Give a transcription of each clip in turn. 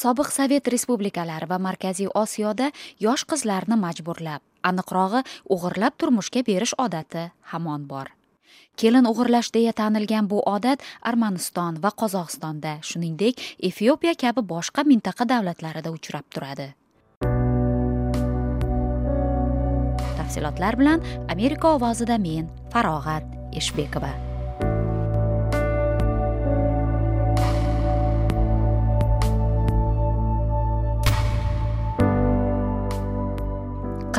sobiq sovet respublikalari va markaziy osiyoda yosh qizlarni majburlab aniqrog'i o'g'irlab turmushga berish odati hamon bor. Kelin o'g'irlash deya tanilgan bu odat armaniston va qozog'istonda shuningdek efiopiya kabi boshqa mintaqa davlatlarida uchrab turadi. Tafsilotlar bilan amerika ovozida men farog'at eshbekova.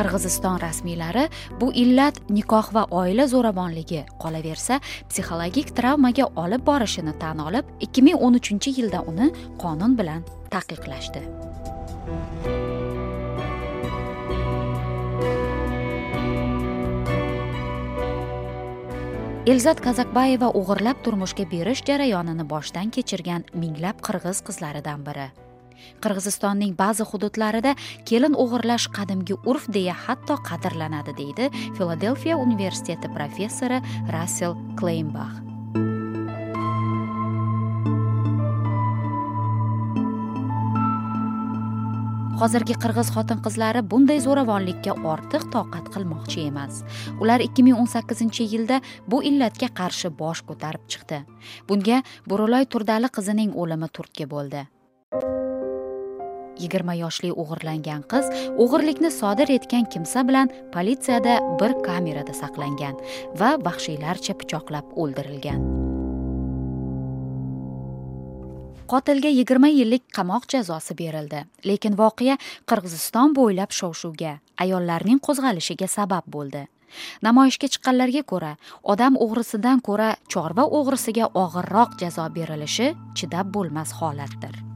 Qirg'iziston rasmiylari bu illat nikoh va oila zo'ravonligi qolaversa psixologik travmaga olib borishini tan olib 2013 yilda uni qonun bilan taqiqlashdi. Elzat kazakbayeva o'g'irlab turmushga berish jarayonini boshdan kechirgan minglab qirg'iz qizlaridan biri. Qirg'izistonning ba'zi hududlarida kelin o'g'irlash qadimgi urf deya hatto qadrlanadi deydi filadelfiya universiteti professori rassel kleynbax hozirgi qirg'iz xotin qizlari bunday zo'ravonlikka ortiq toqat qilmoqchi emas. Ular 2018 yilda bu illatga qarshi bosh ko'tarib chiqdi. Bunga burulay turdali qizining o'limi turtki bo'ldi. Yigirma yoshli o'g'irlangan qiz o'g'irlikni sodir etgan kimsa bilan politsiyada bir kamerada saqlangan va vahshiylarcha pichoqlab o'ldirilgan. Qotilga yigirma yillik qamoq jazosi berildi lekin voqea qirg'iziston bo'ylab shov shuvga ayollarning qo'zg'alishiga sabab bo'ldi. Namoyishga chiqqanlarga ko'ra odam o'g'risidan ko'ra chorva o'g'risiga og'irroq jazo berilishi chidab bo'lmas holatdir.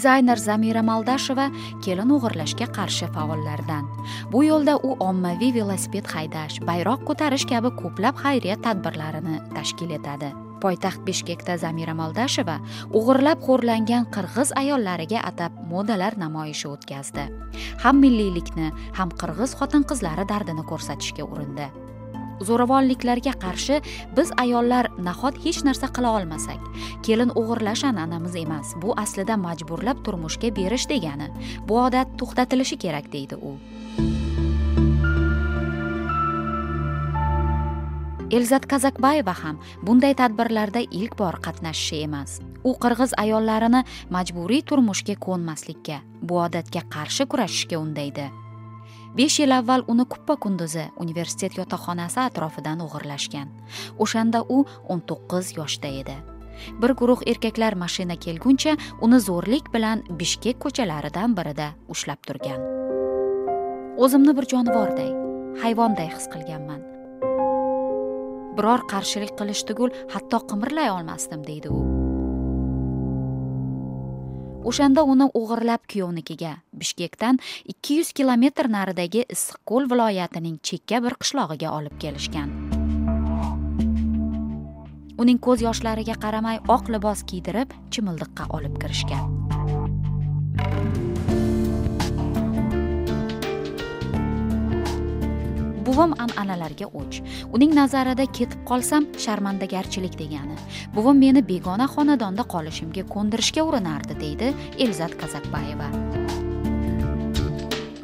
Dizayner zamira maldasheva kelin o'g'irlashga qarshi faollardan. Bu yo'lda u ommaviy velosiped haydash bayroq ko'tarish kabi ko'plab xayriya tadbirlarini tashkil etadi. Poytaxt bishkekda zamira moldasheva o'g'irlab xo'rlangan qirg'iz ayollariga atab modalar namoyishi o'tkazdi. Ham milliylikni ham qirg'iz xotin qizlari dardini ko'rsatishga urindi. Zo'ravonliklarga qarshi biz ayollar nahot hech narsa qila olmasak. Kelin o'g'irlash an'anamiz emas bu aslida majburlab turmushga berish degani. Bu odat to'xtatilishi kerak deydi u. Elzat kazakbayeva ham bunday tadbirlarda ilk bor qatnashishi emas. U qirg'iz ayollarini majburiy turmushga ko'nmaslikka bu odatga qarshi kurashishga undaydi. Besh yil avval uni kuppa kunduzi universitet yotoqxonasi atrofidan o'g'irlashgan. O'shanda u o'n to'qqiz yoshda edi. Bir guruh erkaklar mashina kelguncha uni zo'rlik bilan bishkek ko'chalaridan birida ushlab turgan. O'zimni bir jonivorday hayvonday his qilganman. Biror qarshilik qilish tugul hatto qimirlay olmasdim deydi u. O'shanda uni o'g'irlab kuyovnikiga bishkekdan ikki yuz kilometr naridagi issiqko'l viloyatining chekka bir qishlog'iga olib kelishgan. Uning ko'z yoshlariga qaramay oq libos kiydirib chimildiqqa olib kirishgan. Buvim an'analarga o'ch. Uning nazarida ketib qolsam sharmandagarchilik degani. Buvim meni begona xonadonda qolishimga ko'ndirishga urinardi deydi elzat kazakbayeva.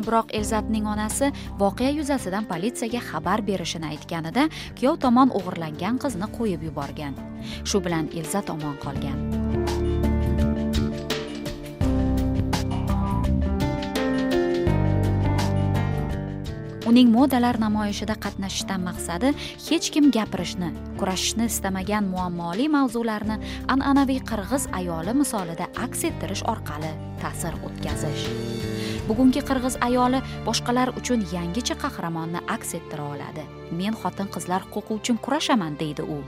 Biroq elzatning onasi voqea yuzasidan politsiyaga xabar berishini aytganida kuyov tomon o'g'irlangan qizni qo'yib yuborgan. Shu bilan elzat omon qolgan. Uning modalar namoyishida qatnashishdan maqsadi hech kim gapirishni kurashishni istamagan muammoli mavzularni an'anaviy qirg'iz ayoli misolida aks ettirish orqali ta'sir o'tkazish. Bugungi qirg'iz ayoli boshqalar uchun yangicha qahramonni aks ettira oladi. Men xotin qizlar huquqi uchun kurashaman deydi u.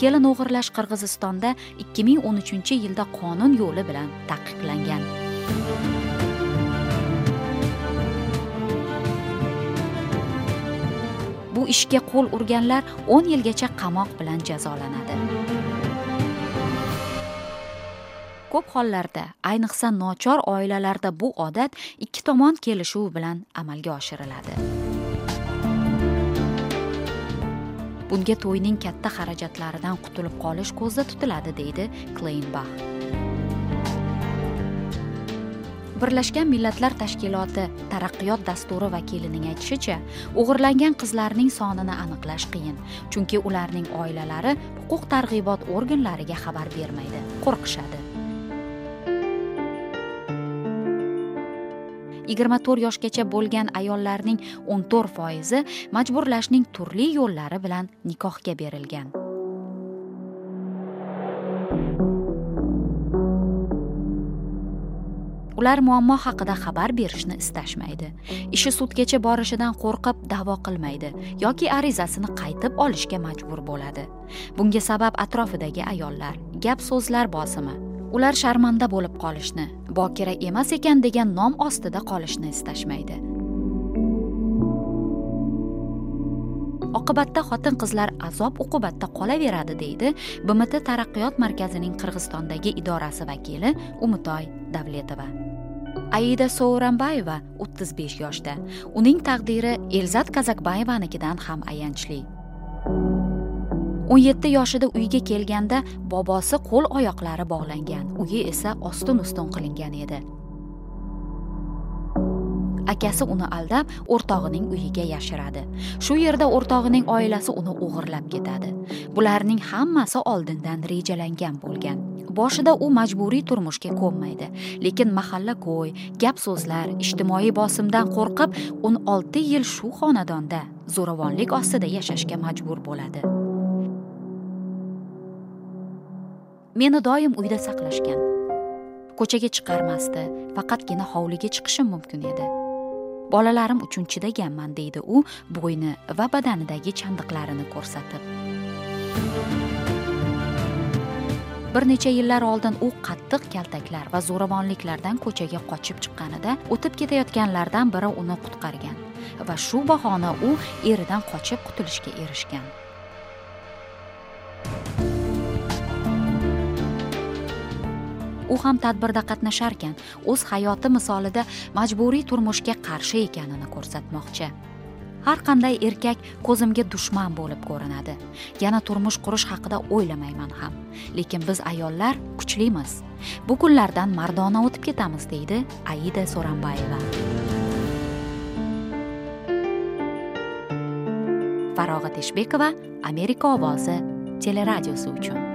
Kelin o'g'irlash qirg'izistonda 2013 yilda qonun yo'li bilan taqiqlangan. Bu ishga qo'l urganlar 10 yilgacha qamoq bilan jazolanadi. Ko'p hollarda ayniqsa nochor oilalarda bu odat ikki tomon kelishuv bilan amalga oshiriladi. Bunga to'yning katta xarajatlaridan qutulib qolish ko'zda tutiladi deydi kleynbax birlashgan millatlar tashkiloti taraqqiyot dasturi vakilining aytishicha o'g'irlangan qizlarning sonini aniqlash qiyin chunki ularning oilalari huquq targ'ibot organlariga xabar bermaydi qo'rqishadi. Yigirma to'rt yoshgacha bo'lgan ayollarning o'n to'rt foizi majburlashning turli yo'llari bilan nikohga berilgan. Ular muammo haqida xabar berishni istashmaydi. Ishi sudgacha borishidan qo'rqib da'vo qilmaydi yoki arizasini qaytib olishga majbur bo'ladi. Bunga sabab atrofidagi ayollar gap so'zlar bosimi ular sharmanda bo'lib qolishni bokira emas ekan degan nom ostida qolishni istashmaydi. Oqibatda xotin qizlar azob uqubatda qolaveradi deydi bmt taraqqiyot markazining qirg'izistondagi idorasi vakili umitoy davletova. Aida sovranbayeva o'ttiz besh yoshda. Uning taqdiri elzat kazakbayevanikidan ham ayanchli. O'n yetti yoshida uyga kelganda bobosi qo'l oyoqlari bog'langan. Uyi esa ostin ustun qilingan edi. Akasi uni aldab o'rtog'ining uyiga yashiradi. Shu yerda o'rtog'ining oilasi uni o'g'irlab ketadi. Bularning hammasi oldindan rejalangan bo'lgan. Boshida u majburiy turmushga ko'nmaydi. Lekin mahalla ko'y gap so'zlar ijtimoiy bosimdan qo'rqib o'n olti yil shu xonadonda zo'ravonlik ostida yashashga majbur bo'ladi. Meni doim uyda saqlashgan. Ko'chaga chiqarmasdi faqatgina hovliga chiqishim mumkin edi. Bolalarim uchun chidaganman deydi u bo'yni va badanidagi chandiqlarini ko'rsatib. Bir necha yillar oldin u qattiq kaltaklar va zo'ravonliklardan ko'chaga qochib chiqqanida o'tib ketayotganlardan biri uni qutqargan va shu bahona u eridan qochib qutulishga erishgan. U ham tadbirda qatnasharkan o'z hayoti misolida majburiy turmushga qarshi ekanini ko'rsatmoqchi. Har qanday erkak ko'zimga dushman bo'lib ko'rinadi. Yana turmush qurish haqida o'ylamayman ham. Lekin biz ayollar kuchlimiz. Bu kunlardan mardona o'tib ketamiz deydi aida so'ranbayeva farog'at eshbekova amerika ovozi teleradiosi uchun.